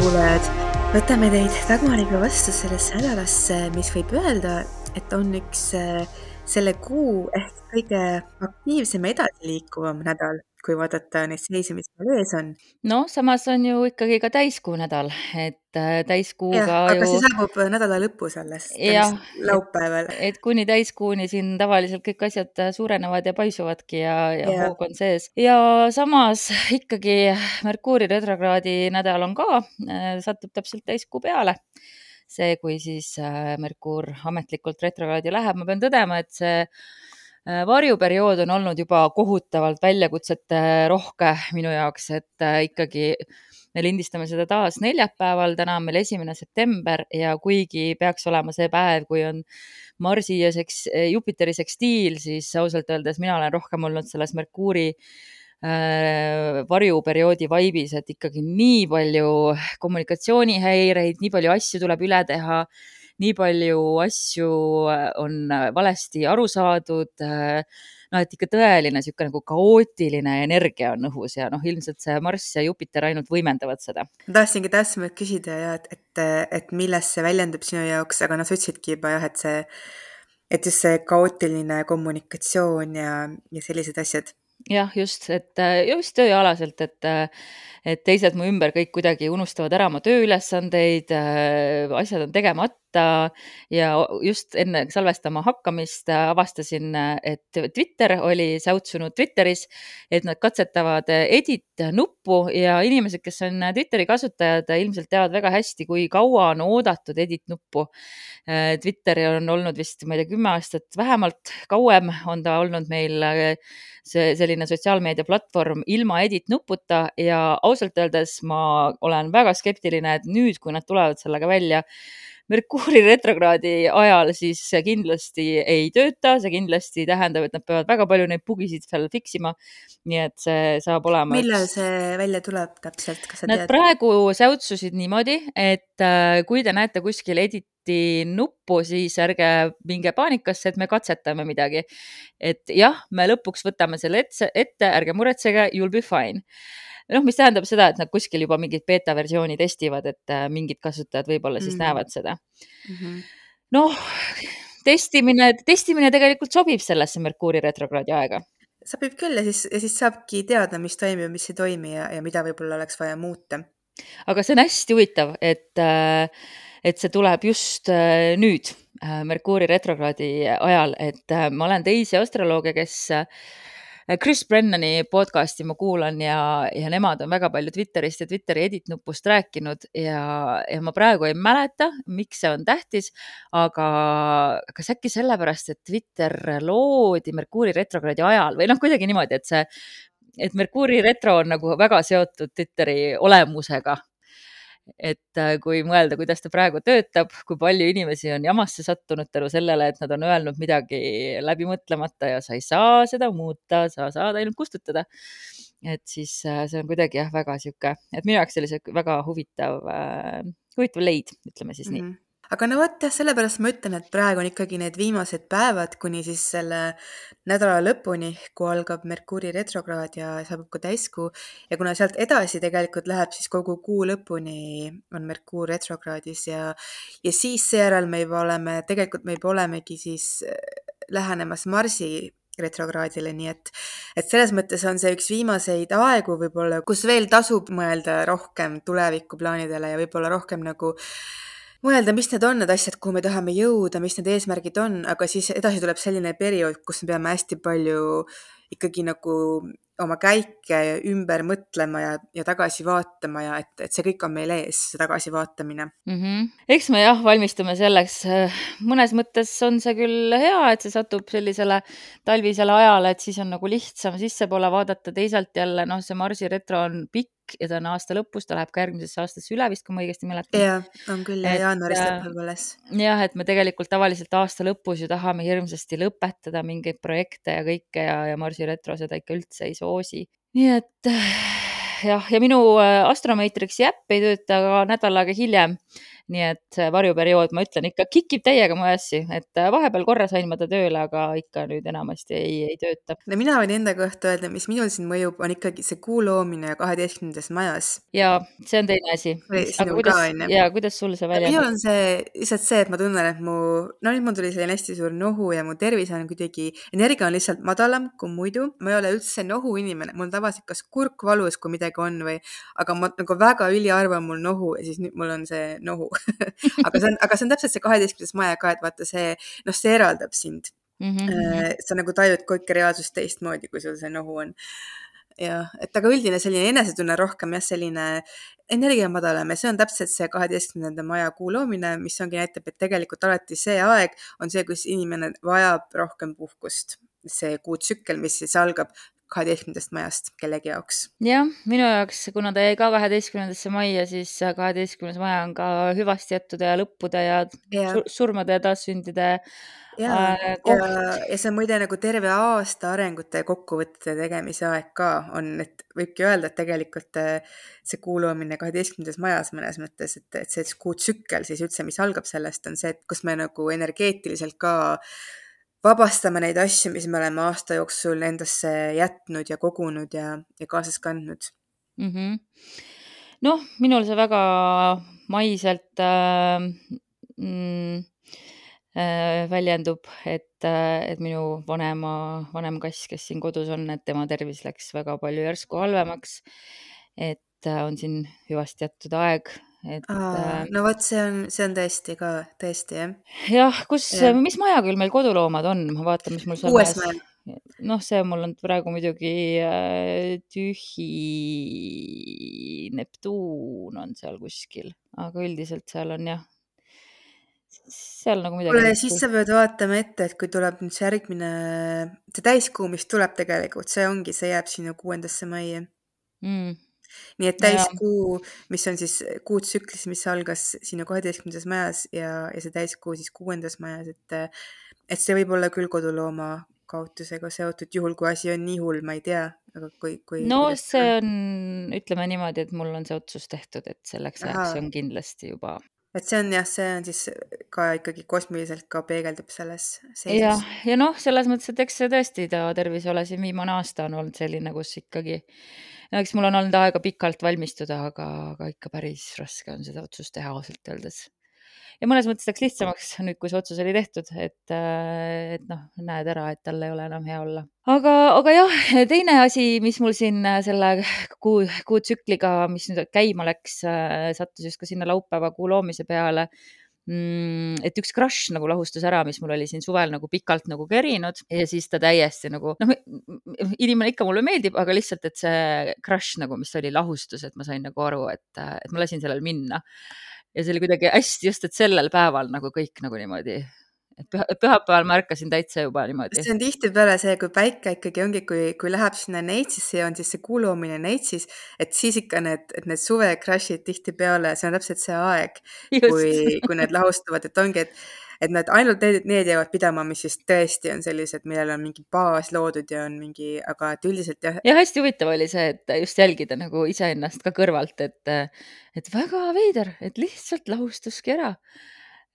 kuulajad. võtame teid Dagmariga vastu sellesse nädalasse, mis võib öelda, et on üks äh, selle kuu ehk kõige aktiivsem edasiliikuvam nädal kui vaadata neid seise, mis meil ees on. noh, samas on ju ikkagi ka täiskuu nädal, et äh, täiskuuga jah, aga ju see saabub nädala lõpus alles, laupäeval. et kuni täiskuuni siin tavaliselt kõik asjad äh, suurenevad ja paisuvadki ja, ja Jah. hoog on sees. ja samas ikkagi Merkuuri retrokraadi nädal on ka, satub täpselt täiskuu peale. see, kui siis äh, Merkuur ametlikult retrokraadi läheb, ma pean tõdema, et see äh, varjuperiood on olnud juba kohutavalt väljakutsete rohke minu jaoks, et äh, ikkagi me lindistame seda taas neljapäeval, täna on meil esimene september ja kuigi peaks olema see päev, kui on Marsi ja seks, Jupiteri sekstiil, siis ausalt öeldes mina olen rohkem olnud selles Merkuuri äh, varjuperioodi vaibis, et ikkagi nii palju kommunikatsioonihäireid, nii palju asju tuleb üle teha, nii palju asju on valesti aru saadud äh, noh, et ikka tõeline niisugune nagu kaootiline energia on õhus ja noh, ilmselt see Marss ja Jupiter ainult võimendavad seda. ma tahtsingi täpsemalt küsida ja et, et, et milles see väljendub sinu jaoks, aga noh, sa ütlesidki juba jah, et see, et just see kaootiline kommunikatsioon ja, ja sellised asjad. jah, just, et äh, just tööalaselt, et, äh, et teised mu ümber kõik kuidagi unustavad ära oma tööülesandeid, asjad on tegemata ja just enne salvestama hakkamist avastasin, et Twitter oli säutsunud Twitteris, et nad katsetavad edit nuppu ja inimesed, kes on Twitteri kasutajad, ilmselt teavad väga hästi, kui kaua on oodatud edit nuppu. Twitter on olnud vist, ma ei tea, kümme aastat vähemalt kauem on ta olnud meil see selline sotsiaalmeediaplatvorm ilma edit nuputa ja ausalt öeldes ma olen väga skeptiline, et nüüd, kui nad tulevad sellega välja, Merkuuri retrokraadi ajal, siis see kindlasti ei tööta, see kindlasti tähendab, et nad peavad väga palju neid bugisid seal fix ima. nii et see saab olema millal üks... see välja tuleb täpselt, kas sa Nad tead? praegu säutsusid niimoodi, et äh, kui te näete kuskil editi nuppu, siis ärge minge paanikasse, et me katsetame midagi. et jah, me lõpuks võtame selle ette, ette, ärge muretsege, you will be fine noh, mis tähendab seda, et nad kuskil juba mingit beeta versiooni testivad, et äh, mingid kasutajad võib-olla siis Mhm. näevad seda. Mhm. noh, testimine, testimine tegelikult sobib sellesse Merkuuri retrokraadi aega. sobib küll ja siis, ja siis saabki teada, mis toimib mis ei toimi ja, ja mida võib-olla oleks vaja muuta. aga see on hästi huvitav, et, äh, et see tuleb just äh, nüüd, Merkuuri retrokraadi ajal, et ma olen teisi astrolooge, kes Chris Brennani podcast'i ma kuulan ja, ja nemad on väga palju Twitterist ja Twitteri edit nupust rääkinud ja, ja ma praegu ei mäleta, miks see on tähtis, aga kas äkki sellepärast, et Twitter loodi Merkuuri retrokraadi ajal või noh, kuidagi niimoodi, et see, et Merkuuri retro on nagu väga seotud Twitteri olemusega et äh, kui mõelda, kuidas ta praegu töötab, kui palju inimesi on jamasse sattunud tänu sellele, et nad on öelnud midagi läbi mõtlemata ja sa ei saa seda muuta, sa saad ainult kustutada. et siis äh, see on kuidagi jah, väga sihuke, et minu jaoks sellise väga huvitav, huvitav leid, ütleme siis nii Mhm. Aga no vot jah, sellepärast ma ütlen, et praegu on ikkagi need viimased päevad kuni siis selle nädala lõpuni, kui algab Merkuuri retrokraad ja saabub ka täiskuu ja kuna sealt edasi tegelikult läheb siis kogu kuu lõpuni on Merkuur retrokraadis ja, ja siis seejärel me juba oleme, tegelikult me juba olemegi siis äh, lähenemas Marsi retrokraadile, nii et, et selles mõttes on see üks viimaseid aegu võib-olla, kus veel tasub mõelda rohkem tulevikuplaanidele ja võib-olla rohkem nagu mõelda, mis need on need asjad, kuhu me tahame jõuda, mis need eesmärgid on, aga siis edasi tuleb selline periood, kus me peame hästi palju ikkagi nagu oma käike ümber mõtlema ja, ja tagasi vaatama ja et, et see kõik on meil ees, see tagasivaatamine. mm. -hmm. eks me jah, valmistume selleks. mõnes mõttes on see küll hea, et see satub sellisele talvisele ajale, et siis on nagu lihtsam sissepoole vaadata, teisalt jälle noh, see Marsi retro on pikk ja ta on aasta lõpus, ta läheb ka järgmisesse aastasse üle vist, kui ma õigesti mäletan. jah, on küll ja jaanuaris äh, lõpeb alles. jah, et me tegelikult tavaliselt aasta lõpus ju tahame hirmsasti lõpetada mingeid projekte ja kõike ja, ja Marsi retro seda ikka üldse ei soosi. nii et jah, ja minu äh, Astromatrixi äpp ei tööta ka nädal aega hiljem. Nii et see varjuperiood, ma ütlen ikka, kikib täiega mu asju, et äh, vahepeal korra sain ma ta tööle, aga ikka nüüd enamasti ei, ei tööta. no mina võin enda kohta öelda, mis minul siin mõjub, on ikkagi see kuu loomine kaheteistkümnendas majas. ja see on teine asi. aga kuidas, ja kuidas sul see välja minul on see lihtsalt see, et ma tunnen, et mu, no nüüd mul tuli selline hästi suur nohu ja mu tervis on kuidagi, energia on lihtsalt madalam kui muidu. ma ei ole üldse nohu inimene, mul on tavaliselt kas kurk valus, kui midagi on või, aga ma nagu väga üliharva on mul nohu ja siis nüüd mul on see nohu aga see on, aga see on täpselt see kaheteistkümnes maja ka, et vaata see, noh, see eraldab sind mm. -hmm. sa nagu tajud kõike reaalsust teistmoodi, kui sul see nohu on. jah, et aga üldine selline enesetunne rohkem jah, selline energia madalam ja see on täpselt see kaheteistkümnenda maja kuu loomine, mis ongi, näitab, et tegelikult alati see aeg on see, kus inimene vajab rohkem puhkust. see kuutsükkel, mis siis algab kaheteistkümnendast majast kellegi jaoks. jah, minu jaoks, kuna ta jäi ka kaheteistkümnendasse majja, siis kaheteistkümnes maja on ka hüvastijätude ja lõppude ja, ja. surmade ja taassündide ja, äh, ja, ja see on muide nagu terve aasta arengute kokkuvõtete tegemise aeg ka on, et võibki öelda, et tegelikult äh, see kuulumine kaheteistkümnendas majas mõnes mõttes, et, et see kuutsükkel siis üldse, mis algab sellest, on see, et kus me nagu energeetiliselt ka vabastame neid asju, mis me oleme aasta jooksul endasse jätnud ja kogunud ja, ja kaasas kandnud mm. -hmm. noh, minul see väga maiselt äh, mm, äh, väljendub, et äh,, et minu vanema, vanem kass, kes siin kodus on, et tema tervis läks väga palju järsku halvemaks. et äh, on siin hüvasti jättud aeg et äh, no vot, see on, see on tõesti ka, tõesti jah. jah, kus, mis maja küll meil koduloomad on, ma vaatan, mis mul seal kuues maja. noh, see mul on praegu muidugi äh, tühi Neptuun on seal kuskil, aga üldiselt seal on jah, seal nagu midagi. kuule, siis sa pead vaatama ette, et kui tuleb nüüd see järgmine, see täiskuu, mis tuleb tegelikult, see ongi, see jääb sinna kuuendasse majja mm nii et täiskuu, mis on siis kuutsüklis, mis algas sinu kaheteistkümnendas majas ja, ja see täiskuu siis kuuendas majas, et, et see võib olla küll kodulooma kaotusega seotud, juhul kui asi on nii hull, ma ei tea, aga kui, kui. no see on, ütleme niimoodi, et mul on see otsus tehtud, et selleks ajaks on kindlasti juba et see on jah, see on siis ka ikkagi kosmiliselt ka peegeldub selles seisus. jah, ja noh, selles mõttes, et eks see tõesti ta tervis ei ole siin viimane aasta on olnud selline, kus ikkagi no eks mul on olnud aega pikalt valmistuda, aga, aga ikka päris raske on seda otsust teha ausalt öeldes. ja mõnes mõttes läks lihtsamaks nüüd, kui see otsus oli tehtud, et, äh, et noh, näed ära, et tal ei ole enam hea olla. aga, aga jah, teine asi, mis mul siin äh, selle kuu, kuutsükliga, mis nüüd käima läks, äh, sattus just ka sinna laupäeva kuu loomise peale et üks crush nagu lahustus ära, mis mul oli siin suvel nagu pikalt nagu kerinud ja siis ta täiesti nagu noh, inimene ikka mulle meeldib, aga lihtsalt, et see crush nagu, mis oli lahustus, et ma sain nagu aru, et, et ma lasin sellel minna. ja see oli kuidagi hästi just, et sellel päeval nagu kõik nagu niimoodi et püha, pühapäeval ma ärkasin täitsa juba niimoodi. see on tihtipeale see, kui päike ikkagi ongi, kui, kui läheb sinna Neitsisse ja on siis see kuulumine Neitsis, et siis ikka need, need suve crash'id tihtipeale, see on täpselt see aeg, kui, kui need lahustuvad, et ongi, et et nad ainult need, need jäävad pidama, mis siis tõesti on sellised, millel on mingi baas loodud ja on mingi, aga et üldiselt jah. ja hästi huvitav oli see, et just jälgida nagu iseennast ka kõrvalt, et, et väga veider, et lihtsalt lahustuski ära.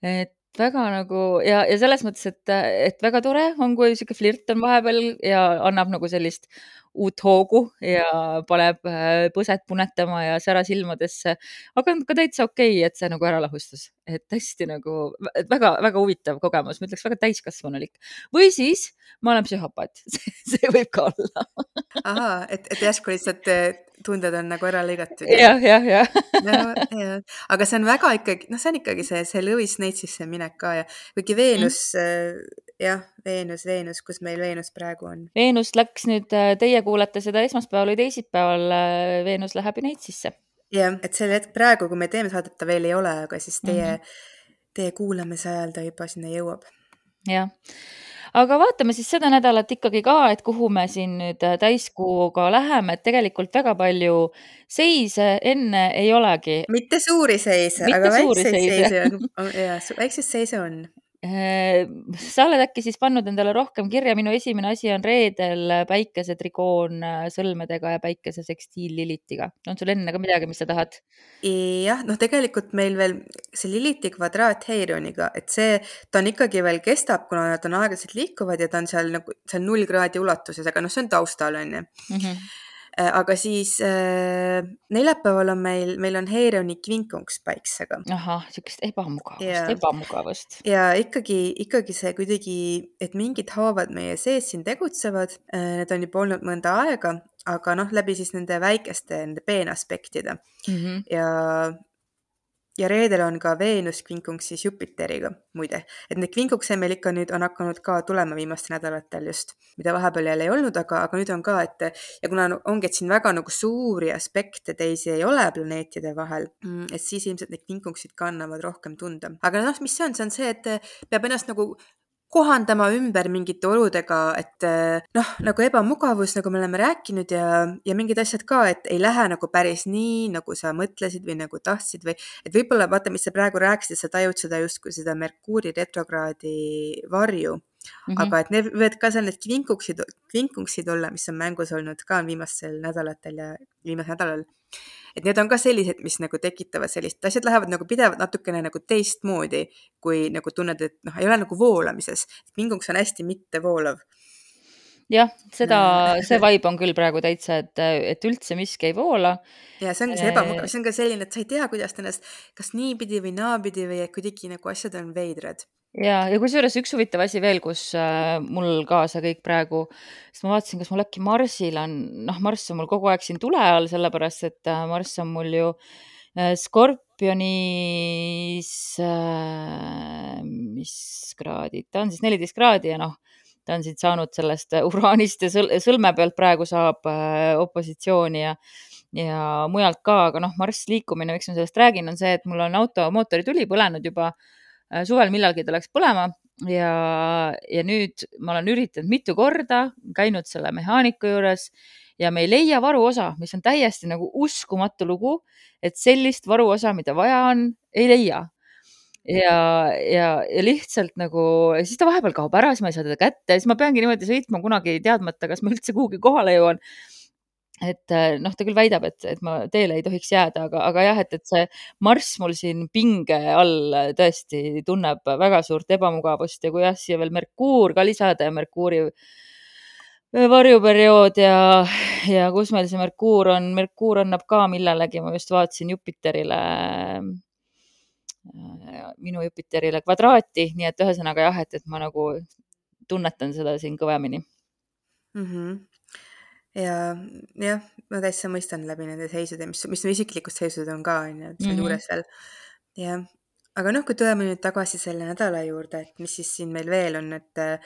et väga nagu ja, ja selles mõttes, et, et väga tore on, kui sihuke flirt on vahepeal ja annab nagu sellist uut hoogu ja paneb äh, põset punetama ja sära silmadesse. aga on ka täitsa okei okay,, et see nagu ära lahustas, et hästi nagu väga-väga huvitav kogemus, ma ütleks väga täiskasvanulik. või siis ma olen psühhopaat see võib ka olla ahaa, et, et järsku lihtsalt tunded on nagu ära lõigatud. jah, jah, jah. ja, aga see on väga ikkagi, noh, see on ikkagi see, see Lewis Neitsisse minek ka ja kuigi Veenus mm., jah, Veenus, Veenus, kus meil Veenus praegu on? Veenus läks nüüd, äh, teie kuulate seda esmaspäeval või teisipäeval, äh, Veenus läheb Neitsisse. jah, et sel hetkel praegu, kui me teeme saadet, ta veel ei ole, aga siis teie mm, -hmm. teie kuulamise ajal ta juba sinna jõuab. jah aga vaatame siis seda nädalat ikkagi ka, et kuhu me siin nüüd äh, täiskuuga läheme, et tegelikult väga palju seise enne ei olegi. mitte suuri seise, aga väikseid seise on, ja väikseid seise on. Äh, sa oled äkki siis pannud endale rohkem kirja, minu esimene asi on reedel päikesetrigoon äh, sõlmedega ja päikesesekstiil Lilitiga. on sul enne ka midagi, mis sa tahad? jah, noh, tegelikult meil veel see Liliti kvadraat Heirioniga, et see, ta on ikkagi veel kestab, kuna nad on aeglaselt liikuvad ja ta on seal nagu seal null kraadi ulatuses, aga noh, see on taustal onju mm. -hmm aga siis äh, neljapäeval on meil, meil on Heirioni kvinkungs päiksega. ahah, niisugust ebamugavust, ebamugavust. ja ikkagi, ikkagi see kuidagi, et mingid haavad meie sees siin tegutsevad äh,, need on juba olnud mõnda aega, aga noh, läbi siis nende väikeste, nende peenaspektide mm. -hmm. ja ja reedel on ka Veenus kvinkunks siis Jupiteriga muide, et neid kvinkukse meil ikka nüüd on hakanud ka tulema viimastel nädalatel just, mida vahepeal jälle ei olnud, aga, aga nüüd on ka, et ja kuna ongi, et siin väga nagu suuri aspekte teisi ei ole planeetide vahel, mm, et siis ilmselt need kvinkuksid ka annavad rohkem tunda. aga noh, mis see on, see on see, et peab ennast nagu kohandama ümber mingite oludega, et eh, noh, nagu ebamugavus, nagu me oleme rääkinud ja, ja mingid asjad ka, et ei lähe nagu päris nii, nagu sa mõtlesid või nagu tahtsid või et võib-olla vaata, mis sa praegu rääkisid, sa tajud seda justkui seda Merkuuri retrokraadi varju Mm -hmm. aga et need võivad ka seal need kvinkuksid, kvinkungsid olla, mis on mängus olnud ka viimastel nädalatel ja viimasel nädalal et need on ka sellised, mis nagu tekitavad sellist, asjad lähevad nagu pidevalt natukene nagu teistmoodi, kui nagu tunned, et noh, ei ole nagu voolamises. vinguks on hästi mittevoolav jah, seda, see vibe on küll praegu täitsa, et, et üldse miski ei voola. ja see ongi see ebamugav, see on ka selline, et sa ei tea, kuidas ennast kas niipidi või naapidi või kuidagi nagu asjad on veidrad ja, ja kusjuures üks huvitav asi veel, kus äh, mul kaasa kõik praegu, sest ma vaatasin, kas mul äkki Marsil on, noh, Marss on mul kogu aeg siin tule all, sellepärast et äh, Marss on mul ju äh, Skorpionis äh,, mis kraadid, ta on siis neliteist kraadi ja noh, ta on siit saanud sellest uraanist ja sõl sõlme pealt praegu saab äh, opositsiooni ja ja mujalt ka, aga noh, Marss liikumine, miks ma sellest räägin, on see, et mul on auto mootorituli põlenud juba äh, Äh, suvel millalgi ta läks põlema ja, ja nüüd ma olen üritanud mitu korda, käinud selle mehaaniku juures ja me ei leia varuosa, mis on täiesti nagu uskumatu lugu, et sellist varuosa, mida vaja on, ei leia. ja, ja, ja lihtsalt nagu, siis ta vahepeal kaob ära, siis ma ei saa teda kätte, siis ma peangi niimoodi sõitma kunagi teadmata, kas ma üldse kuhugi kohale jõuan et äh, noh, ta küll väidab, et, et ma teele ei tohiks jääda, aga, aga jah, et, et see marss mul siin pinge all tõesti tunneb väga suurt ebamugavust ja kui jah, siia veel Merkuur ka lisada ja Merkuuri varjuperiood ja, ja kus meil see Merkuur on, Merkuur annab ka millelegi, ma just vaatasin Jupiterile, äh, minu Jupiterile kvadraati, nii et ühesõnaga jah, et, et ma nagu tunnetan seda siin kõvemini mm. -hmm ja jah, ma täitsa mõistan läbi nende seisude, mis, mis isiklikud seisud on ka, on ju, et mhm. mm -hmm. veel. jah, aga noh, kui tuleme nüüd tagasi selle nädala juurde, et mis siis siin meil veel on, et äh,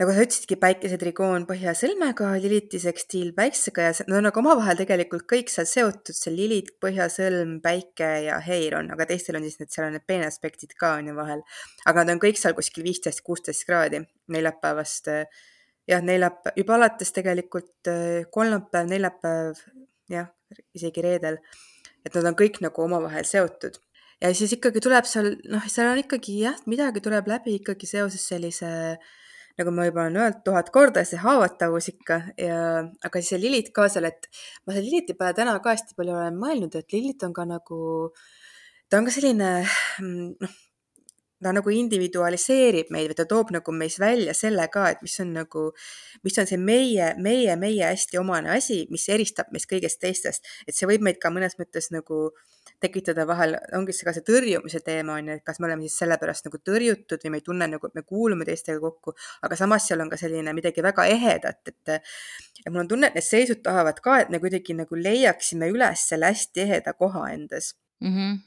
nagu sa ütlesidki, päikesetrigoon põhjasõlmega, liliti sekstiil päiksega ja nad on nagu omavahel tegelikult kõik seal seotud, see lilit, põhjasõlm, päike ja heiron, aga teistel on siis need, seal on need peenaspektid ka on ju vahel. aga nad on kõik seal kuskil viisteist, kuusteist kraadi neljapäevast äh, jah, neljapäev, juba alates tegelikult äh, kolmapäev, neljapäev, jah, isegi reedel. et nad on kõik nagu omavahel seotud ja siis ikkagi tuleb seal, noh, seal on ikkagi jah, midagi tuleb läbi ikkagi seoses sellise nagu ma juba olen öelnud tuhat korda, see haavatavus ikka ja, aga siis see Lilith ka seal, et ma selle Liliti peale täna ka hästi palju olen mõelnud, et Lilith on ka nagu, ta on ka selline mm, noh, ta nagu individualiseerib meid või ta toob nagu meis välja selle ka, et mis on nagu, mis on see meie, meie, meie hästi omane asi, mis eristab meist kõigest teistest. et see võib meid ka mõnes mõttes nagu tekitada vahel, ongi see ka see tõrjumise teema on ju, et kas me oleme siis sellepärast nagu tõrjutud või me ei tunne nagu, et me kuulume teistega kokku, aga samas seal on ka selline midagi väga ehedat, et ja mul on tunne, et need seisud tahavad ka, et me kuidagi nagu leiaksime üles selle hästi eheda koha endas mm. -hmm.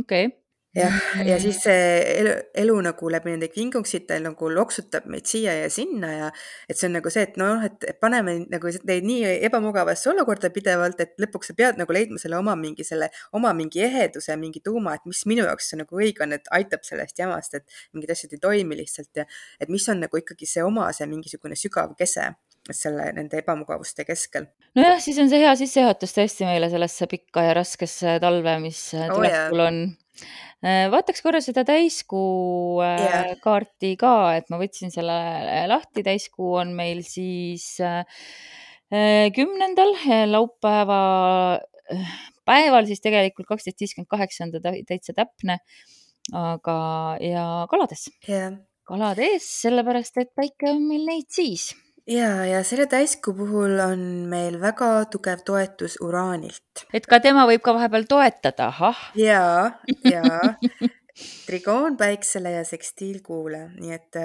okei okay jah, ja siis see elu, elu nagu läbi nende kingungsite nagu loksutab meid siia ja sinna ja et see on nagu see, et noh, et paneme nagu neid nii ebamugavasse olukorda pidevalt, et lõpuks sa pead nagu leidma selle oma mingi selle, oma mingi eheduse, mingi tuuma, et mis minu jaoks nagu õige on, et aitab sellest jamast, et mingid asjad ei toimi lihtsalt ja et mis on nagu ikkagi see oma, see mingisugune sügav kese selle, nende ebamugavuste keskel. nojah, siis on see hea sissejuhatus tõesti meile sellesse pikka ja raskesse talve, mis Oh tulekul jaa. on. vaataks korra seda täiskuu äh, Jaa. kaarti ka, et ma võtsin selle lahti, täiskuu on meil siis äh, kümnendal laupäeva äh, päeval siis tegelikult kaksteist viiskümmend kaheksa on ta tä- täitsa täpne. aga, ja kalades, jah. kalade ees, sellepärast et päike on meil neid siis ja, ja selle täiskuu puhul on meil väga tugev toetus uraanilt. et ka tema võib ka vahepeal toetada, ahah. ja, ja trigoon päiksele ja sekstiil kuule, nii et,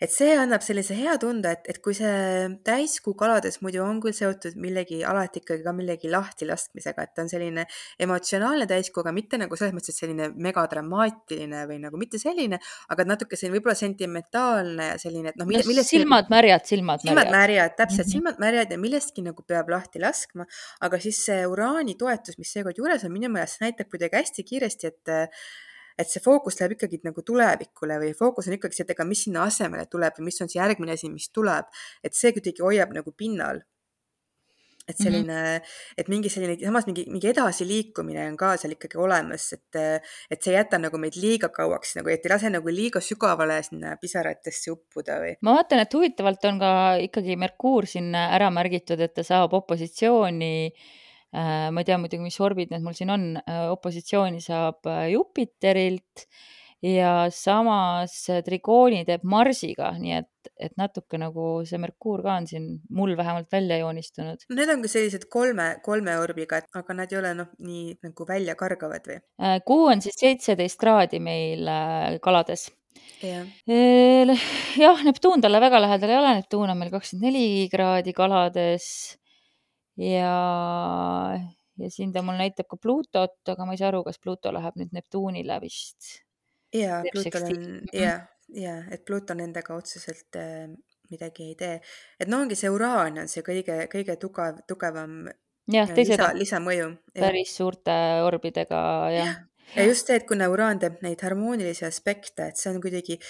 et see annab sellise hea tunde, et, et kui see täiskuu kalades muidu on küll seotud millegi, alati ikkagi ka millegi lahti laskmisega, et ta on selline emotsionaalne täiskuu, aga mitte nagu selles mõttes, et selline megadramaatiline või nagu mitte selline, aga natuke selline võib-olla sentimentaalne ja selline, et noh, no millestki silmad märjad, silmad silmad märjad. märjad, täpselt Mhm. silmad märjad ja millestki nagu peab lahti laskma, aga siis see uraani toetus, mis seekord juures on, minu meelest näitab kuidagi hästi kiiresti, et et see fookus läheb ikkagi nagu tulevikule või fookus on ikkagi see, et ega mis sinna asemele tuleb või mis on see järgmine asi, mis tuleb, et see kuidagi hoiab nagu pinnal. et Mhm. selline mm, -hmm. et mingi selline, samas mingi, mingi edasiliikumine on ka seal ikkagi olemas, et, et see ei jäta nagu meid liiga kauaks nagu, et ei lase nagu liiga sügavale sinna pisaratesse uppuda või. ma vaatan, et huvitavalt on ka ikkagi Merkuur siin ära märgitud, et ta saab opositsiooni äh, ma ei tea muidugi, mis orbid need mul siin on, opositsiooni saab äh, Jupiterilt ja samas trigooni teeb Marsiga, nii et, et natuke nagu see Merkuur ka on siin mul vähemalt välja joonistunud. Need on ka sellised kolme, kolme orbiga, aga nad ei ole noh, nii nagu väljakargavad või? Äh, kuu on siis seitseteist kraadi meil äh, kalades. Jah, jah, Neptuun talle väga lähedal ei ole, Neptuun on meil kakskümmend neli kraadi kalades ja, ja siin ta mul näitab ka Pluutot, aga ma ei saa aru, kas Pluuto läheb nüüd Neptuunile vist. ja Teeb Pluuton on sekstiili. ja, ja et Pluuton nendega otseselt äh, midagi ei tee, et no ongi see uraan on see kõige, kõige tugev, tugevam jah, äh, teised lisa, lisamõju. päris suurte orbidega ja, jah, ja just see, et kuna uraan teeb neid harmoonilisi aspekte, et see on kuidagi,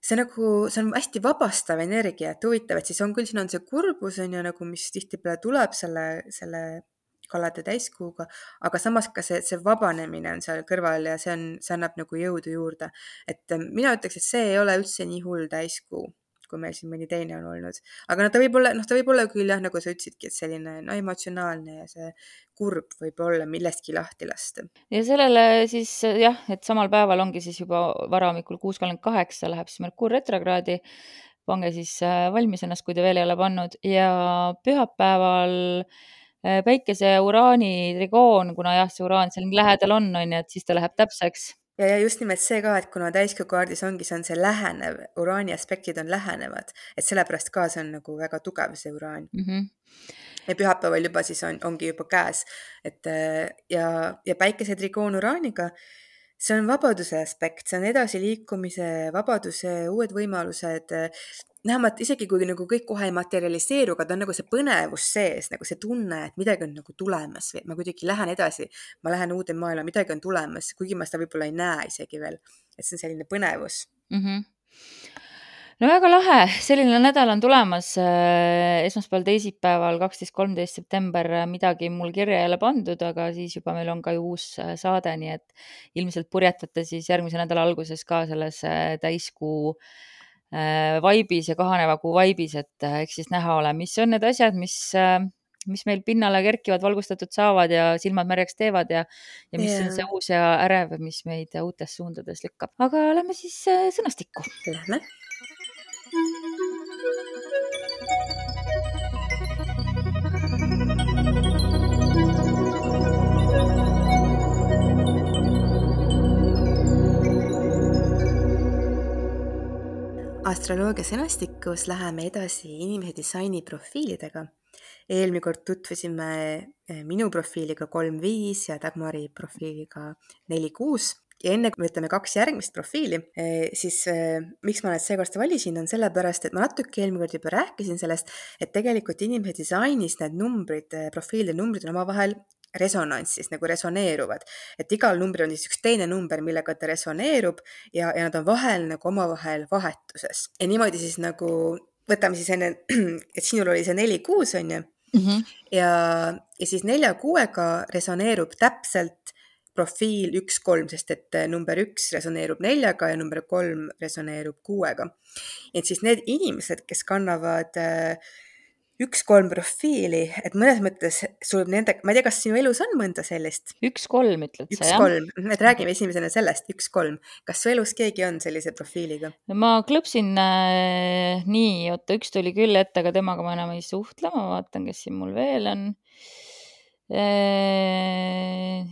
see nagu, see on hästi vabastav energia, et huvitav, et siis on küll, siin on see kurbus on ju nagu, mis tihtipeale tuleb selle, selle kalade täiskuuga, aga samas ka see, see vabanemine on seal kõrval ja see on, see annab nagu jõudu juurde. et mina ütleks, et see ei ole üldse nii hull täiskuu, kui meil siin mõni teine on olnud. aga noh, ta võib olla, noh, ta võib olla küll jah, nagu sa ütlesidki, et selline no emotsionaalne ja see kurb võib olla millestki lahti lasta. ja sellele siis jah, et samal päeval ongi siis juba varahommikul kuus kolmkümmend kaheksa läheb siis Merkuur retrokraadi. pange siis äh, valmis ennast, kui te veel ei ole pannud ja pühapäeval äh, päikese uraani trigoon, kuna jah, see uraan seal lähedal on, on ju, et siis ta läheb täpseks. Ja, ja just nimelt see ka, et kuna täiskuu kaardis ongi, see on see lähenev, uraani aspektid on lähenevad, et sellepärast ka see on nagu väga tugev, see uraan mm. -hmm. ja pühapäeval juba siis on, ongi juba käes, et ja, ja päikese trigoon uraaniga, see on vabaduse aspekt, see on edasiliikumise, vabaduse, uued võimalused. vähemalt isegi kui nagu kõik kohe ei materialiseeru, aga ta on nagu see põnevus sees, nagu see tunne, et midagi on nagu tulemas või ma kuidagi lähen edasi, ma lähen uude maailma, midagi on tulemas, kuigi ma seda võib-olla ei näe isegi veel. et see on selline põnevus mm. -hmm no väga lahe, selline nädal on tulemas äh, esmaspäeval, teisipäeval, kaksteist, kolmteist september, midagi mul kirja ei ole pandud, aga siis juba meil on ka ju uus äh, saade, nii et ilmselt purjetate siis järgmise nädala alguses ka selles äh, täiskuu vaibis ja kahaneva kuu vaibis, et eks siis näha ole, mis on need asjad, mis mis meil pinnale kerkivad, valgustatud saavad ja silmad märjaks teevad ja, ja mis yeah. on see uus ja ärev, mis meid uutes suundades lükkab. aga lähme siis sõnastikku. Lähme astroloogia sõnastikus läheme edasi inimese disaini profiilidega. eelmine kord tutvusime minu profiiliga kolm viis ja Dagmari profiiliga neli kuus ja enne kui võtame kaks järgmist profiili, siis miks ma need seekord valisin, on sellepärast, et ma natuke eelmine kord juba rääkisin sellest, et tegelikult inimese disainis need numbrid, profiilide numbrid on omavahel resonantsis nagu resoneeruvad, et igal numbril on siis üks teine number, millega ta resoneerub ja, ja nad on vahel nagu omavahel vahetuses ja niimoodi siis nagu võtame siis enne, et sinul oli see neli kuus, on ju mm. -hmm. ja, ja siis nelja kuuega resoneerub täpselt profiil üks, kolm, sest et number üks resoneerub neljaga ja number kolm resoneerub kuuega. et siis need inimesed, kes kannavad äh, üks-kolm profiili, et mõnes mõttes sul nende, ma ei tea, kas sinu elus on mõnda sellist? üks-kolm ütled sa, jah? üks-kolm, et räägime esimesena sellest, üks-kolm. kas su elus keegi on sellise profiiliga? ma klõpsin äh, nii, oota, üks tuli küll ette, aga temaga ma enam ei suhtle, ma vaatan, kes siin mul veel on äh,.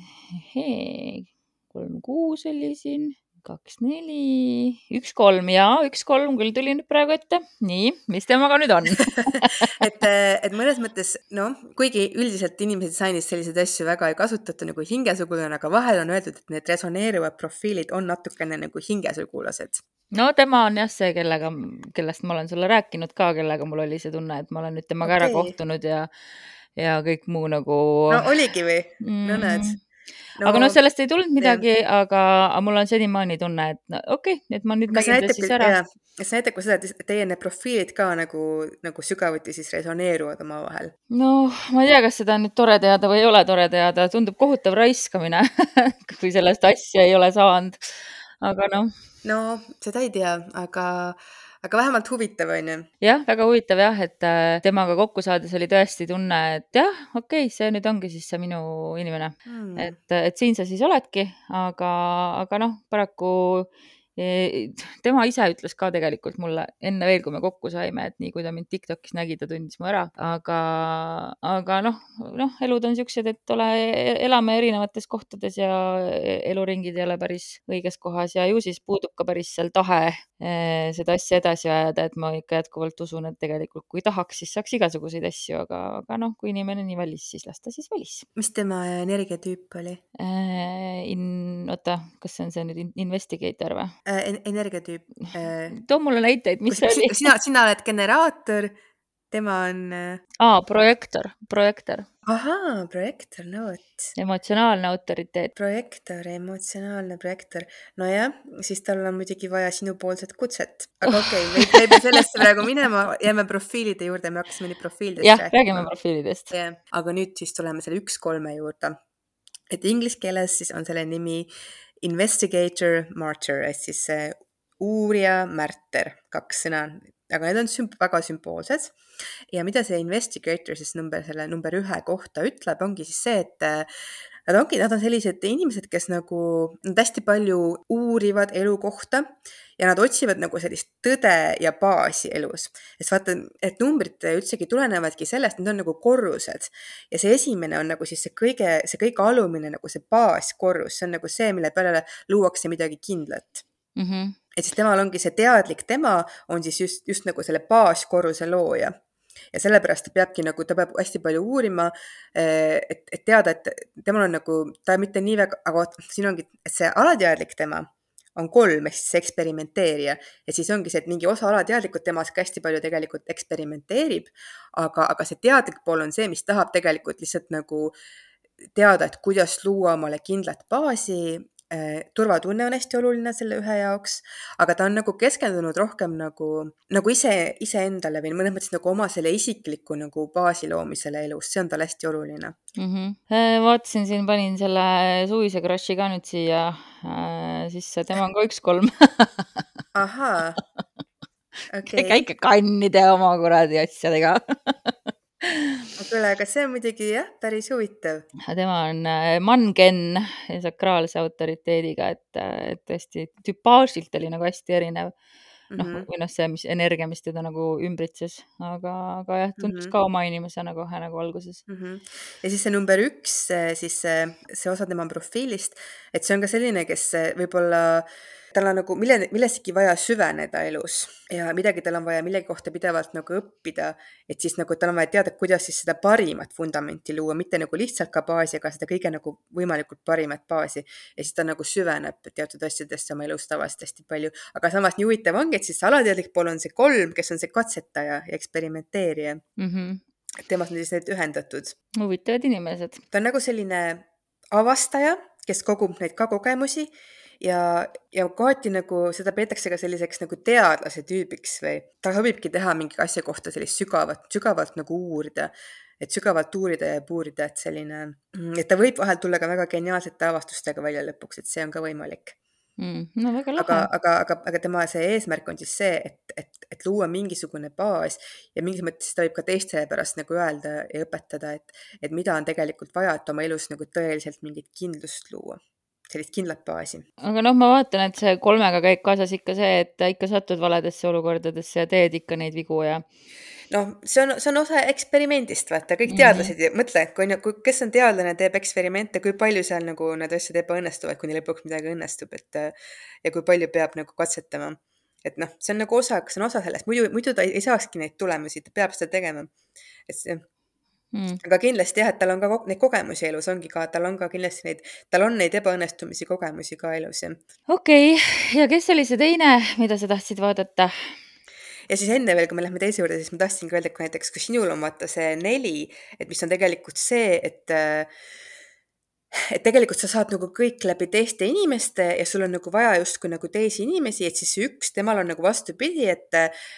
Kolm, kuus oli siin kaks, neli, üks, kolm ja üks, kolm küll tuli nüüd praegu ette. nii, mis temaga nüüd on et, et mõnes mõttes noh, kuigi üldiselt inimese disainis selliseid asju väga ei kasutata nagu hingesugulane, aga vahel on öeldud, et need resoneeruvad profiilid on natukene nagu hingesugulased. no tema on jah see, kellega, kellest ma olen sulle rääkinud ka, kellega mul oli see tunne, et ma olen nüüd temaga okay. ära kohtunud ja ja kõik muu nagu. no oligi või mm.? no näed no, aga noh, sellest ei tulnud midagi, aga, mul on senimaani tunne, et no, okei okay,, et ma nüüd nägin ta siis ära. kas see näitab ka seda, et teie need profiilid ka nagu, nagu sügavuti siis resoneeruvad omavahel? no ma ei tea, kas seda on nüüd tore teada või ei ole tore teada, tundub kohutav raiskamine kui sellest asja ei ole saanud. aga noh. no seda ei tea, aga aga vähemalt huvitav, on ju. jah, väga huvitav jah, et äh, temaga kokku saades oli tõesti tunne, et jah, okei okay,, see nüüd ongi siis see minu inimene hmm.. et, et siin sa siis oledki, aga, aga noh, paraku tema ise ütles ka tegelikult mulle enne veel, kui me kokku saime, et nii kui ta mind Tiktokis nägi, ta tundis mu ära, aga, aga noh, noh, elud on siuksed, et ole, elame erinevates kohtades ja eluringid ei ole päris õiges kohas ja ju siis puudub ka päris seal tahe eh, seda asja edasi ajada, et ma ikka jätkuvalt usun, et tegelikult kui tahaks, siis saaks igasuguseid asju, aga, aga noh, kui inimene nii valis, siis las ta siis valis. mis tema energiatüüp oli äh,? In, oota, kas see on see nüüd investigator või? Äh, energiatüüp äh,. too mulle näiteid, mis see oli. sina, sina oled generaator, tema on äh.... aa, projektor, projektor. ahaa, projektor, no vot. emotsionaalne autoriteet. projektor, emotsionaalne projektor. nojah, siis tal on muidugi vaja sinupoolset kutset. aga okei okay,, me ei pea sellesse praegu minema, jääme profiilide juurde, me hakkasime nüüd profiilidest jah, räägime profiilidest. jah, aga nüüd siis tuleme selle üks kolme juurde. et inglise keeles siis on selle nimi investigator, martyr ehk siis see uurija, märter, kaks sõna, aga need on sümb-, väga sümboolsed. ja mida see investigator siis number, selle number ühe kohta ütleb, ongi siis see, et nad ongi, nad on sellised inimesed, kes nagu, nad hästi palju uurivad elu kohta ja nad otsivad nagu sellist tõde ja baasi elus. sest vaata, et numbrid üldsegi tulenevadki sellest, need on nagu korrused ja see esimene on nagu siis see kõige, see kõige alumine nagu see baaskorrus, see on nagu see, mille peale luuakse midagi kindlat mm. -hmm. et siis temal ongi see teadlik tema on siis just, just nagu selle baaskorruse looja ja sellepärast ta peabki nagu, ta peab hästi palju uurima, eh, et, et teada, et temal on nagu, ta mitte nii väga, aga vot siin ongi, et see alateadlik tema on kolm ehk siis eksperimenteerija. Ja siis ongi see, et mingi osa alateadlikult temas ka hästi palju tegelikult eksperimenteerib, aga, aga see teadlik pool on see, mis tahab tegelikult lihtsalt nagu teada, et kuidas luua omale kindlat baasi turvatunne on hästi oluline selle ühe jaoks, aga ta on nagu keskendunud rohkem nagu, nagu ise, iseendale või mõnes mõttes nagu oma selle isikliku nagu baasi loomisele elus, see on talle hästi oluline mm. -hmm. vaatasin siin, panin selle suvise crush'i ka nüüd siia äh, sisse, tema on ka üks kolm ahaa okay.. käike kannide oma kuradi asjadega kuule, aga see on muidugi jah, päris huvitav. tema on äh, Mangen sakraalse autoriteediga, et, äh, et tõesti tüpaažilt oli nagu hästi erinev. noh mm -hmm., või noh, see, mis energia, mis teda nagu ümbritses, aga, aga jah, tundus mm -hmm. ka oma inimesena kohe nagu alguses mm. -hmm. ja siis see number üks, siis see, see osa tema profiilist, et see on ka selline, kes võib-olla äh, tal on nagu mille, millessegi vaja süveneda elus ja midagi tal on vaja millegi kohta pidevalt nagu õppida, et siis nagu tal on vaja teada, kuidas siis seda parimat vundamenti luua, mitte nagu lihtsalt ka baasi, aga seda kõige nagu võimalikult parimat baasi. ja siis ta nagu süveneb teatud asjadesse oma elus tavaliselt hästi palju, aga samas nii huvitav ongi, et siis alateadlik pool on see kolm, kes on see katsetaja ja eksperimenteerija mm. -hmm. temas on siis need ühendatud. huvitavad inimesed. ta on nagu selline avastaja, kes kogub neid ka kogemusi ja, ja kohati nagu seda peetakse ka selliseks nagu teadlase tüübiks või ta sobibki teha mingi asja kohta sellist sügavat, sügavalt nagu uurida, et sügavalt uurida ja puurida, et selline, et ta võib vahel tulla ka väga geniaalsete avastustega välja lõpuks, et see on ka võimalik mm,. no väga lahe. aga, aga, aga, aga tema see eesmärk on siis see, et, et, et luua mingisugune baas ja mingis mõttes ta võib ka teistele pärast nagu öelda ja õpetada, et, et mida on tegelikult vaja, et oma elus nagu tõeliselt mingit kindlust luua sellist kindlat baasi. aga noh, ma vaatan, et see kolmega käib kaasas ikka see, et ikka satud valedesse olukordadesse ja teed ikka neid vigu ja noh, see on, see on osa eksperimendist, vaata, kõik teadlased mm -hmm. mõtle, kui, kui, kes on teadlane, teeb eksperimente, kui palju seal nagu need asjad ebaõnnestuvad, kuni lõpuks midagi õnnestub, et ja kui palju peab nagu katsetama. et noh, see on nagu osa, see on osa sellest, muidu, muidu ta ei, ei saakski neid tulemusi, ta peab seda tegema. et see mm.. aga kindlasti jah, et tal on ka neid kogemusi elus, ongi ka, tal on ka kindlasti neid, tal on neid ebaõnnestumisi, kogemusi ka elus, jah. okei okay., ja kes oli see teine, mida sa tahtsid vaadata? ja siis enne veel, kui me lähme teise juurde, siis ma tahtsingi öelda, et kui näiteks, kui sinul on vaata see neli, et mis on tegelikult see, et et tegelikult sa saad nagu kõik läbi teiste inimeste ja sul on nagu vaja justkui nagu teisi inimesi, et siis üks, temal on nagu vastupidi, et,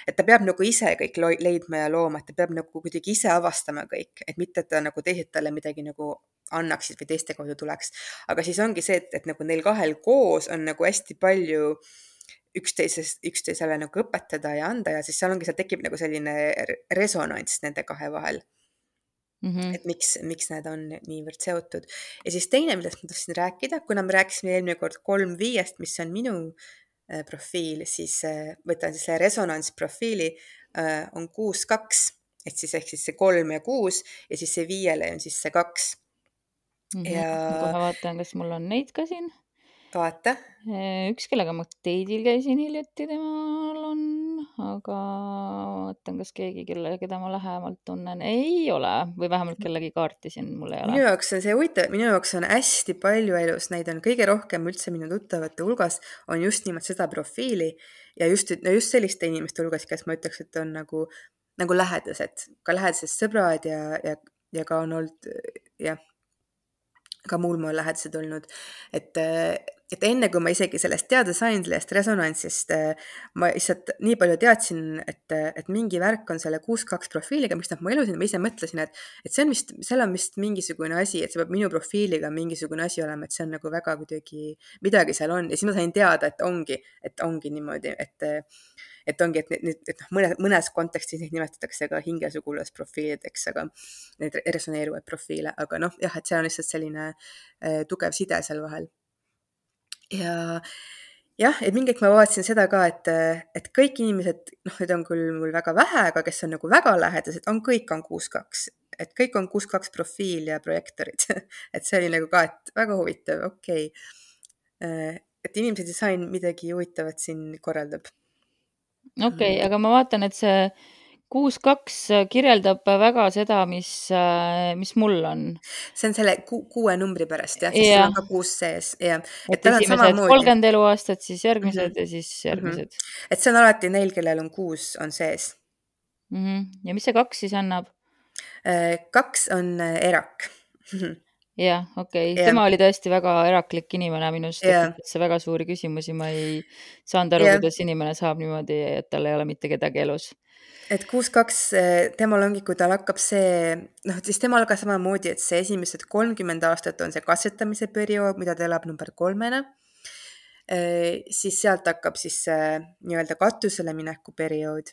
et ta peab nagu ise kõik leidma ja looma, et ta peab nagu kuidagi ise avastama kõik, et mitte, et ta nagu teised talle midagi nagu annaksid või teiste kaudu tuleks. aga siis ongi see, et, et nagu neil kahel koos on nagu hästi palju üksteisest, üksteisele nagu õpetada ja anda ja siis seal ongi, seal tekib nagu selline resonants nende kahe vahel mm. -hmm. et miks, miks need on niivõrd seotud. ja siis teine, millest ma tahtsin rääkida, kuna me rääkisime eelmine kord kolm viiest, mis on minu äh, profiil, siis äh, võtan siis selle resonantsprofiili äh,, on kuus, kaks, et siis ehk siis see kolm ja kuus ja siis see viiele on siis see kaks mm. -hmm. ja. kohe vaatan, kas mul on neid ka siin vaata. üks, kellega ma date'il käisin hiljuti, temal on, aga vaatan, kas keegi, kelle, keda ma lähemalt tunnen, ei ole või vähemalt kellegi kaarti siin mul ei ole. minu jaoks on see huvitav, minu jaoks on hästi palju elus, neid on kõige rohkem üldse minu tuttavate hulgas, on just nimelt seda profiili ja just, no just selliste inimeste hulgas, kes ma ütleks, et on nagu, nagu lähedased, ka lähedased sõbrad ja, ja, ja ka on olnud jah ka muul moel lähedased olnud, et et enne kui ma isegi sellest teada sain, sellest resonantsist, ma lihtsalt nii palju teadsin, et, et mingi värk on selle kuus kaks profiiliga, mis noh, ma elusin, ma ise mõtlesin, et, et see on vist, seal on vist mingisugune asi, et see peab minu profiiliga mingisugune asi olema, et see on nagu väga kuidagi, midagi seal on. Ja siis ma sain teada, et ongi, et ongi niimoodi, et et ongi, et nüüd, et noh, mõne, mõnes kontekstis neid nimetatakse ka hingesugulasprofiilideks, aga neid resoneeruvaid profiile, aga noh, jah, et seal on lihtsalt selline äh, tugev side seal vahel ja jah, et mingi hetk ma vaatasin seda ka, et, et kõik inimesed, noh, neid on küll mul väga vähe, aga kes on nagu väga lähedased, on kõik on kuus kaks, et kõik on kuus kaks profiil ja projektorid. Et see oli nagu ka, et väga huvitav, okei. Okay.. et inimesed disain midagi huvitavat siin korraldab. okei okay,, aga ma vaatan, et see kuus kaks kirjeldab väga seda, mis, mis mul on. see on selle ku, kuue numbri pärast jah, sest ja. sul on ka kuus sees, jah. et, esimesed kolmkümmend eluaastat, siis järgmised mm -hmm. ja siis mhm. järgmised mm. -hmm. et see on alati neil, kellel on kuus, on sees mm. -hmm. ja mis see kaks siis annab? Äh, kaks on äh, erak jah, okei okay., tema oli tõesti väga eraklik inimene, minust tekitas see väga suuri küsimusi, ma ei saanud aru, kuidas inimene saab niimoodi, et tal ei ole mitte kedagi elus et kuus, kaks, temal ongi, kui tal hakkab see, noh, siis temal ka samamoodi, et see esimesed kolmkümmend aastat on see katsetamise periood, mida ta elab number kolmena. Siis sealt hakkab siis see nii-öelda katusele mineku periood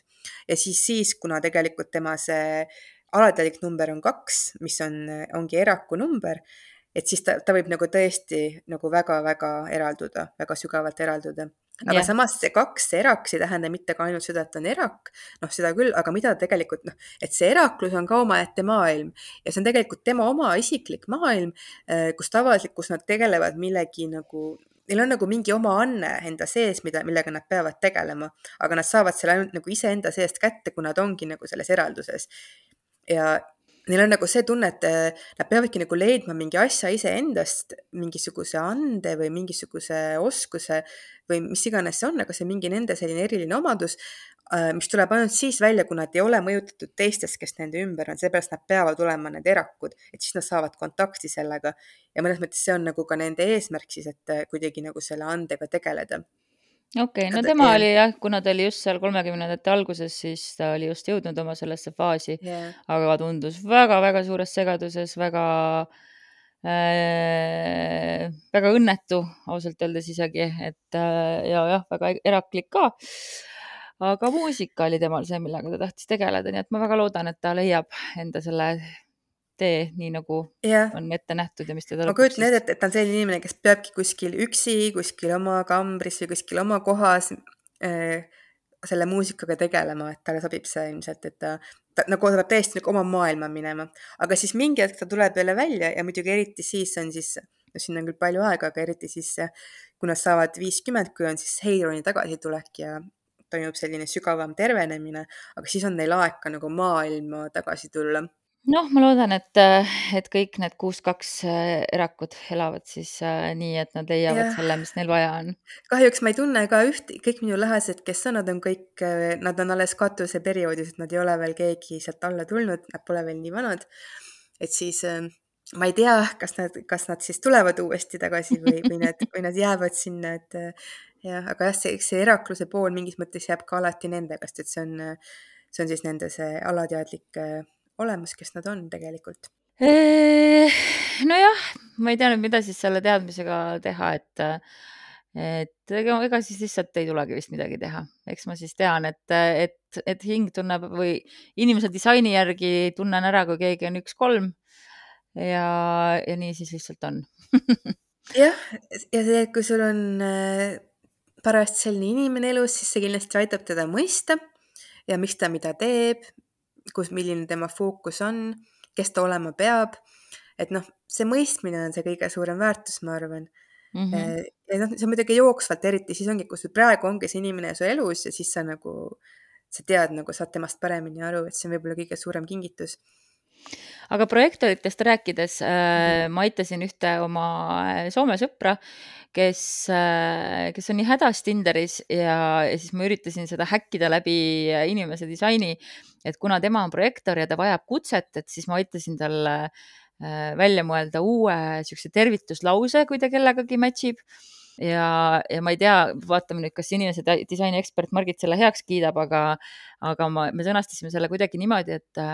ja siis, siis kuna tegelikult tema see alateadlik number on kaks, mis on, ongi eraku number, et siis ta, ta võib nagu tõesti nagu väga-väga eralduda, väga sügavalt eralduda aga yeah. samas see kaks, eraks ei tähenda mitte ka ainult seda, et on erak, noh, seda küll, aga mida tegelikult noh, et see eraklus on ka omaette maailm ja see on tegelikult tema oma isiklik maailm, äh, kus tavaliselt, kus nad tegelevad millegi nagu neil on nagu mingi oma anne enda sees, mida, millega nad peavad tegelema, aga nad saavad selle ainult nagu iseenda seest kätte, kui nad ongi nagu selles eralduses. ja, neil on nagu see tunne, et äh, nad peavadki nagu leidma mingi asja iseendast, mingisuguse ande või mingisuguse oskuse või mis iganes see on, aga see on mingi nende selline eriline omadus. äh, mis tuleb ainult siis välja, kui nad ei ole mõjutatud teistest, kes nende ümber on, seepärast nad peavad olema need erakud, et siis nad saavad kontakti sellega ja mõnes mõttes see on nagu ka nende eesmärk siis, et äh, kuidagi nagu selle andega tegeleda okei no tema jah. oli jah, kuna ta oli just seal kolmekümnendate alguses, siis ta oli just jõudnud oma sellesse faasi, yeah. aga tundus väga-väga suures segaduses, väga äh, väga õnnetu ausalt öeldes isegi, et äh, ja jah, väga eraklik ka. aga muusika oli temal see, millega ta tahtis tegeleda, nii et ma väga loodan, et ta leiab enda selle tee, nii nagu jah, on ette nähtud ja mis teda ma kujutan ette, et, et ta on selline inimene, kes peabki kuskil üksi, kuskil oma kambris või kuskil oma kohas äh, selle muusikaga tegelema, et talle sobib see ilmselt, et ta, ta nagu ta peab täiesti nagu oma maailma minema. aga siis mingi hetk ta tuleb jälle välja ja muidugi eriti siis on siis, no siin on küll palju aega, aga eriti siis, kui nad saavad viiskümmend, kui on siis Heironi tagasitulek ja toimub selline sügavam tervenemine, aga siis on neil aeg ka nagu maailma tagasi tulla noh, ma loodan, et, et kõik need kuus kaks erakud elavad siis äh, nii, et nad leiavad Jah. selle, mis neil vaja on. kahjuks ma ei tunne ka üht, kõik minu lähedased, kes on, nad on kõik, nad on alles katuseperioodis, et nad ei ole veel keegi sealt alla tulnud, nad pole veel nii vanad. et siis äh, ma ei tea, kas nad, kas nad siis tulevad uuesti tagasi või, või nad, või nad jäävad sinna, et äh, jah, aga jah, see, see erakluse pool mingis mõttes jääb ka alati nende käest, et see on, see on siis nende see alateadlik äh, olemus, kes nad on tegelikult. nojah, ma ei tea nüüd, mida siis selle teadmisega teha, et, et ega, ega siis lihtsalt ei tulegi vist midagi teha, eks ma siis tean, et, et, et hing tunneb või inimese disaini järgi tunnen ära, kui keegi on üks-kolm. Ja, ja nii siis lihtsalt on. Jah, ja see, kui sul on äh, parajasti selline inimene elus, siis see kindlasti aitab teda mõista ja miks ta mida teeb, kus, milline tema fookus on, kes ta olema peab. et noh, see mõistmine on see kõige suurem väärtus, ma arvan mm. -hmm. ja noh, see on muidugi jooksvalt, eriti siis ongi, kui sul praegu ongi see inimene su elus ja siis sa nagu, sa tead nagu, saad temast paremini aru, et see on võib-olla kõige suurem kingitus aga projektoritest rääkides äh, ma aitasin ühte oma Soome sõpra, kes, kes on nii hädas Tinderis ja, ja siis ma üritasin seda häkkida läbi inimese disaini, et kuna tema on projektor ja ta vajab kutset, et siis ma aitasin talle välja mõelda uue niisuguse tervituslause, kui ta kellegagi match ib ja, ja ma ei tea, vaatame nüüd, kas inimese disaini ekspert Margit selle heaks kiidab, aga, aga ma, me sõnastasime selle kuidagi niimoodi, et,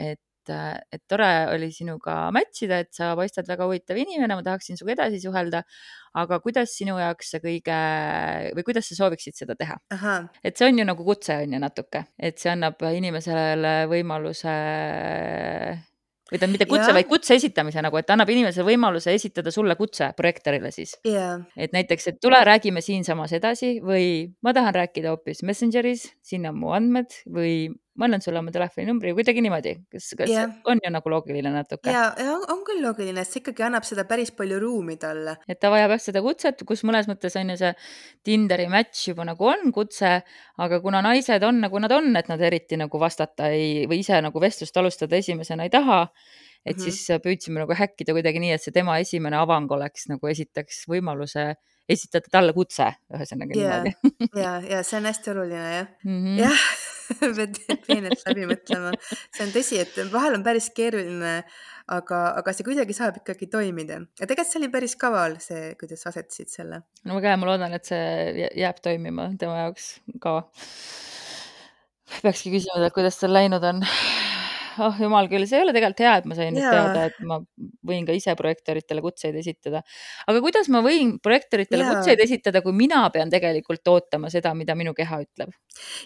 et et tore oli sinuga match ida, et sa paistad väga huvitav inimene, ma tahaksin sinuga edasi suhelda. aga kuidas sinu jaoks see kõige või kuidas sa sooviksid seda teha? et see on ju nagu kutse on ju natuke, et see annab inimesele võimaluse või tähendab mitte kutse, vaid kutse esitamise nagu, et annab inimesele võimaluse esitada sulle kutse projektorile siis et näiteks, et tule, räägime siinsamas edasi või ma tahan rääkida hoopis Messengeris, siin on mu andmed või ma annan sulle oma telefoninumbri kuidagi niimoodi, kas, kas yeah. on ju nagu loogiline natuke? ja, ja on, on küll loogiline, see ikkagi annab seda päris palju ruumi talle. et ta vajab jah seda kutset, kus mõnes mõttes on ju see Tinderi match juba nagu on kutse, aga kuna naised on nagu nad on, et nad eriti nagu vastata ei või ise nagu vestlust alustada esimesena ei taha, et mm -hmm. siis püüdsime nagu häkkida kuidagi nii, et see tema esimene avang oleks nagu esitaks võimaluse esitada talle kutse, ühesõnaga yeah. niimoodi ja, ja see on hästi oluline jah mm -hmm. jah peenelt läbi mõtlema. see on tõsi, et vahel on päris keeruline, aga, aga see kuidagi saab ikkagi toimida. ja tegelikult see oli päris kaval, see, kuidas asetasid selle. no väga hea, ma loodan, et see jääb toimima tema jaoks ka. peakski küsima, et kuidas tal läinud on oh jumal küll, see ei ole tegelikult hea, et ma sain nüüd teada, et ma võin ka ise projektoritele kutseid esitada. aga kuidas ma võin projektoritele Jaa. kutseid esitada, kui mina pean tegelikult ootama seda, mida minu keha ütleb?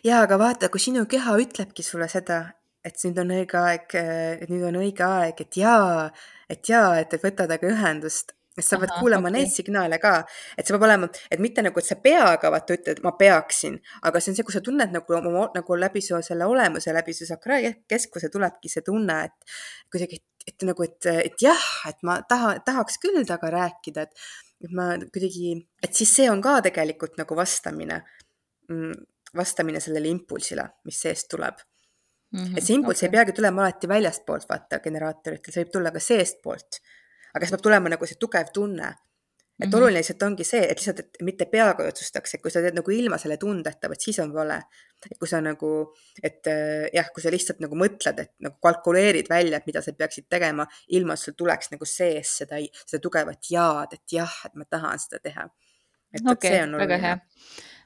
ja aga vaata, kui sinu keha ütlebki sulle seda, et nüüd on õige aeg, et nüüd on õige aeg, et jaa, et jaa, et, et võta temaga ühendust, et sa pead Ahah, kuulama okei. neid signaale ka, et see peab olema, et mitte nagu, et sa peaga vaata ütled, ma peaksin, aga see on see, kui sa tunned nagu oma nagu läbi su selle olemuse, läbi su sakra keskuse tulebki see tunne, et kuidagi, et nagu, et, et jah, et ma taha, tahaks küll temaga rääkida, et, et ma kuidagi, et siis see on ka tegelikult nagu vastamine, vastamine sellele impulsile, mis seest tuleb et see impulss ei Mhm, okay. peagi tulema alati väljastpoolt, vaata generaatoritel, see võib tulla ka seestpoolt. Aga siis peab tulema nagu see tugev tunne, et mm -hmm. oluline lihtsalt ongi see, et lihtsalt, et mitte peaga ei otsustaks, et kui sa teed nagu ilma selle tundeta, vot siis on vale. et kui sa nagu, et äh, jah, kui sa lihtsalt nagu mõtled, et nagu kalkuleerid välja, et mida sa peaksid tegema, ilma et sul tuleks nagu sees seda, seda tugevat jaad, et jah, et ma tahan seda teha. et okay, see on oluline.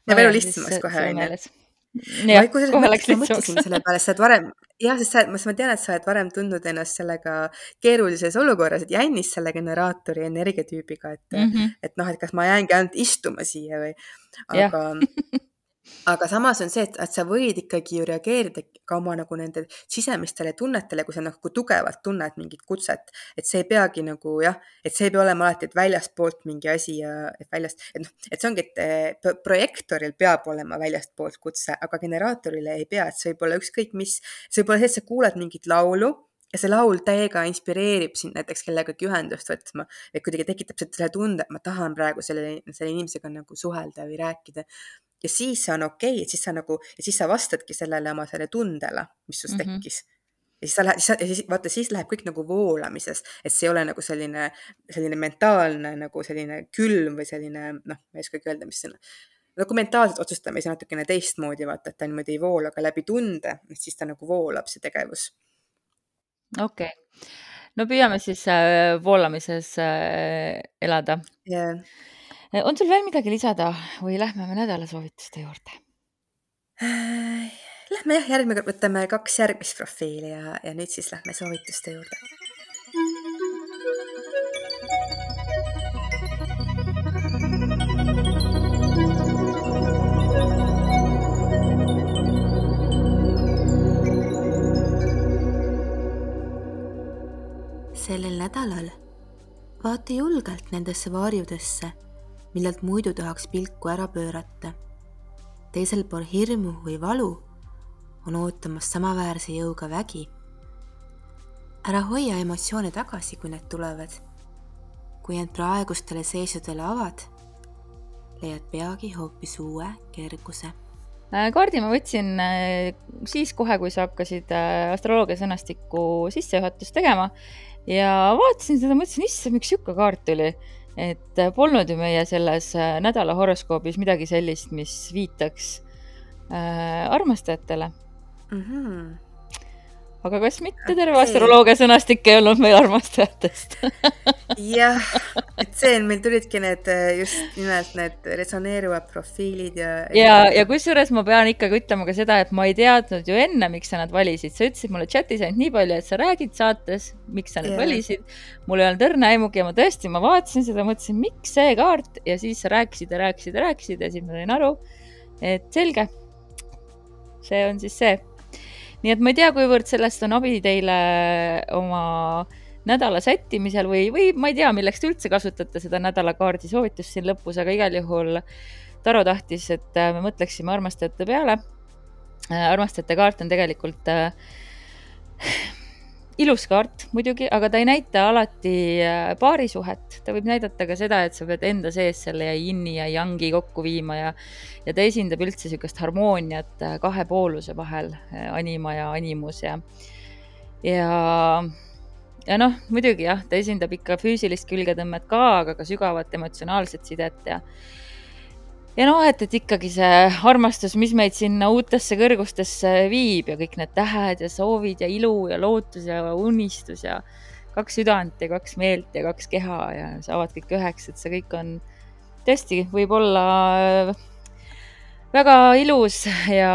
ja veel lihtsamaks kohe onju ma kusjuures mõtlesin, mõtlesin selle peale, sa oled varem, jah, sest sa, ma tean, et sa oled varem tundnud ennast sellega keerulises olukorras, et jännis selle generaatori energiatüübiga, et mm, -hmm. et noh, et kas ma jäängi ainult istuma siia või, aga aga samas on see, et, et sa võid ikkagi ju reageerida ka oma nagu nende sisemistele tunnetele, kui sa nagu tugevalt tunned mingit kutset, et see ei peagi nagu jah, et see ei pea olema alati, et väljastpoolt mingi asi ja et väljast, et noh, et see ongi, et eh, projektoril peab olema väljastpoolt kutse, aga generatorile ei pea, et see võib olla ükskõik mis, see võib olla see, et sa kuuled mingit laulu ja see laul täiega inspireerib sind näiteks kellegagi ühendust võtma, et kuidagi tekitab selle tunde, et ma tahan praegu selle, selle inimesega nagu suhelda või rääkida ja siis on okei okay,, et siis sa nagu, ja siis sa vastadki sellele oma selle tundele, mis sinust mm -hmm. tekkis. ja siis sa lähed, ja siis vaata, siis läheb kõik nagu voolamises, et see ei ole nagu selline, selline mentaalne nagu selline külm või selline noh, ma ei oskagi öelda, mis see on nagu mentaalselt otsustame siis natukene teistmoodi, vaata, et ta niimoodi ei voola, aga läbi tunde, siis ta nagu voolab, see tegevus. Okei no püüame siis äh, voolamises äh, elada yeah Äh, on sul veel midagi lisada või lähme me nädala soovituste juurde? Äh, lähme jah, järgmine kord võtame kaks järgmist profiili ja, ja nüüd siis lähme soovituste juurde. Sellel nädalal vaata julgelt nendesse varjudesse millelt muidu tahaks pilku ära pöörata. teisel pool hirmu või valu on ootamas samaväärse jõuga vägi. ära hoia emotsioone tagasi, kui need tulevad. kui end praegustele seisudele avad, leiad peagi hoopis uue kerguse äh, kaardi ma võtsin äh, siis kohe, kui sa hakkasid äh, astroloogia sõnastiku sissejuhatust tegema ja vaatasin seda, mõtlesin, issand, miks sihuke kaart tuli et äh, polnud ju meie selles äh, nädala horoskoobis midagi sellist, mis viitaks äh, armastajatele mm. -hmm. Aga kas mitte terve okay. astroloogia sõnastik ei olnud meil armastajatest jah, et see meil tulidki need äh, just nimelt need resoneeruvad profiilid ja. ja, ja kusjuures ma pean ikkagi ütlema ka seda, et ma ei teadnud ju enne, miks sa nad valisid, sa ütlesid mulle chatis ainult nii palju, et sa räägid saates, miks sa need yeah. valisid. mul ei olnud õrna aimugi ja ma tõesti, ma vaatasin seda, mõtlesin, miks see kaart ja siis sa rääkisid ja rääkisid ja rääkisid ja siis ma sain aru, et selge. see on siis see. Nii et ma ei tea, kuivõrd sellest on abi teile oma nädala sättimisel või, või ma ei tea, milleks te üldse kasutate seda nädalakaardi soovitust siin lõpus, aga igal juhul Taro tahtis, et äh, me mõtleksime armastajate peale. Äh, armastajate kaart on tegelikult äh, ilus kaart muidugi, aga ta ei näita alati äh, paarisuhet, ta võib näidata ka seda, et sa pead enda sees selle yin'i ja yang'i kokku viima ja ja ta esindab üldse niisugust harmooniat kahe pooluse vahel, anima ja animus ja ja ja noh, muidugi jah, ta esindab ikka füüsilist külgetõmmet ka, aga ka sügavat emotsionaalset sidet ja ja noh, et, et ikkagi see armastus, mis meid sinna uutesse kõrgustesse viib ja kõik need tähed ja soovid ja ilu ja lootus ja unistus ja kaks südant ja kaks meelt ja kaks keha ja saavad kõik üheks, et see kõik on tõesti võib-olla väga ilus ja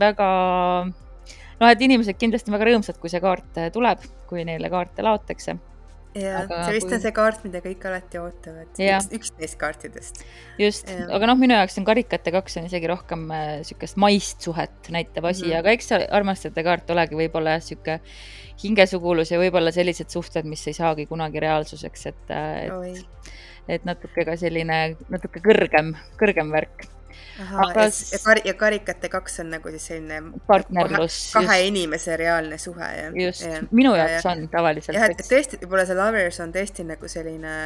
väga noh, et inimesed kindlasti väga rõõmsad, kui see kaart äh, tuleb, kui neile kaarte laotakse. Jah, see vist kui... on see kaart, mida kõik alati ootavad, üks, üks neist kaartidest. just, aga noh, minu jaoks on karikate kaks on isegi rohkem niisugust äh, maist suhet näitav asi mm, -hmm. aga eks see armastajate kaart olegi võib-olla jah, niisugune hingesugulus ja võib-olla sellised suhted, mis ei saagi kunagi reaalsuseks, et, äh, et, et natuke ka selline natuke kõrgem, kõrgem värk aga ja, kar ja karikate kaks on nagu siis selline partnerlus. kahe, kahe inimese reaalne suhe, jah. just, minu jaoks ja, on tavaliselt. jah, et tõesti, võib-olla see lovers on tõesti nagu selline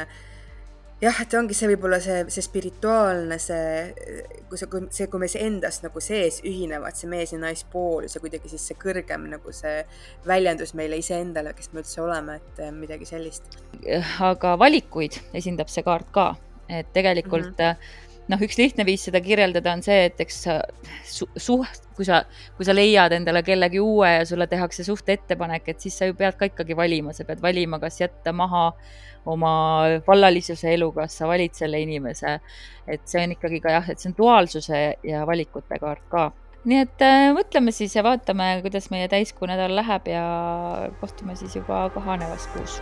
jah, et ongi see võib-olla see, see spirituaalne, see, kui see, kui see, kui me endas nagu sees ühinevad, see mees ja naispool, see kuidagi siis see kõrgem nagu see väljendus meile iseendale, kes me üldse oleme, et eh, midagi sellist. aga valikuid esindab see kaart ka, et tegelikult mm -hmm noh, üks lihtne viis seda kirjeldada on see, et eks su, suht, kui sa, kui sa leiad endale kellegi uue ja sulle tehakse suhteettepanek, et siis sa ju pead ka ikkagi valima, sa pead valima, kas jätta maha oma vallalisuse elu, kas sa valid selle inimese. et see on ikkagi ka jah, et see on duaalsuse ja valikute kaart ka. nii et äh, mõtleme siis ja vaatame, kuidas meie täiskuu nädal läheb ja kohtume siis juba kahanevas kuus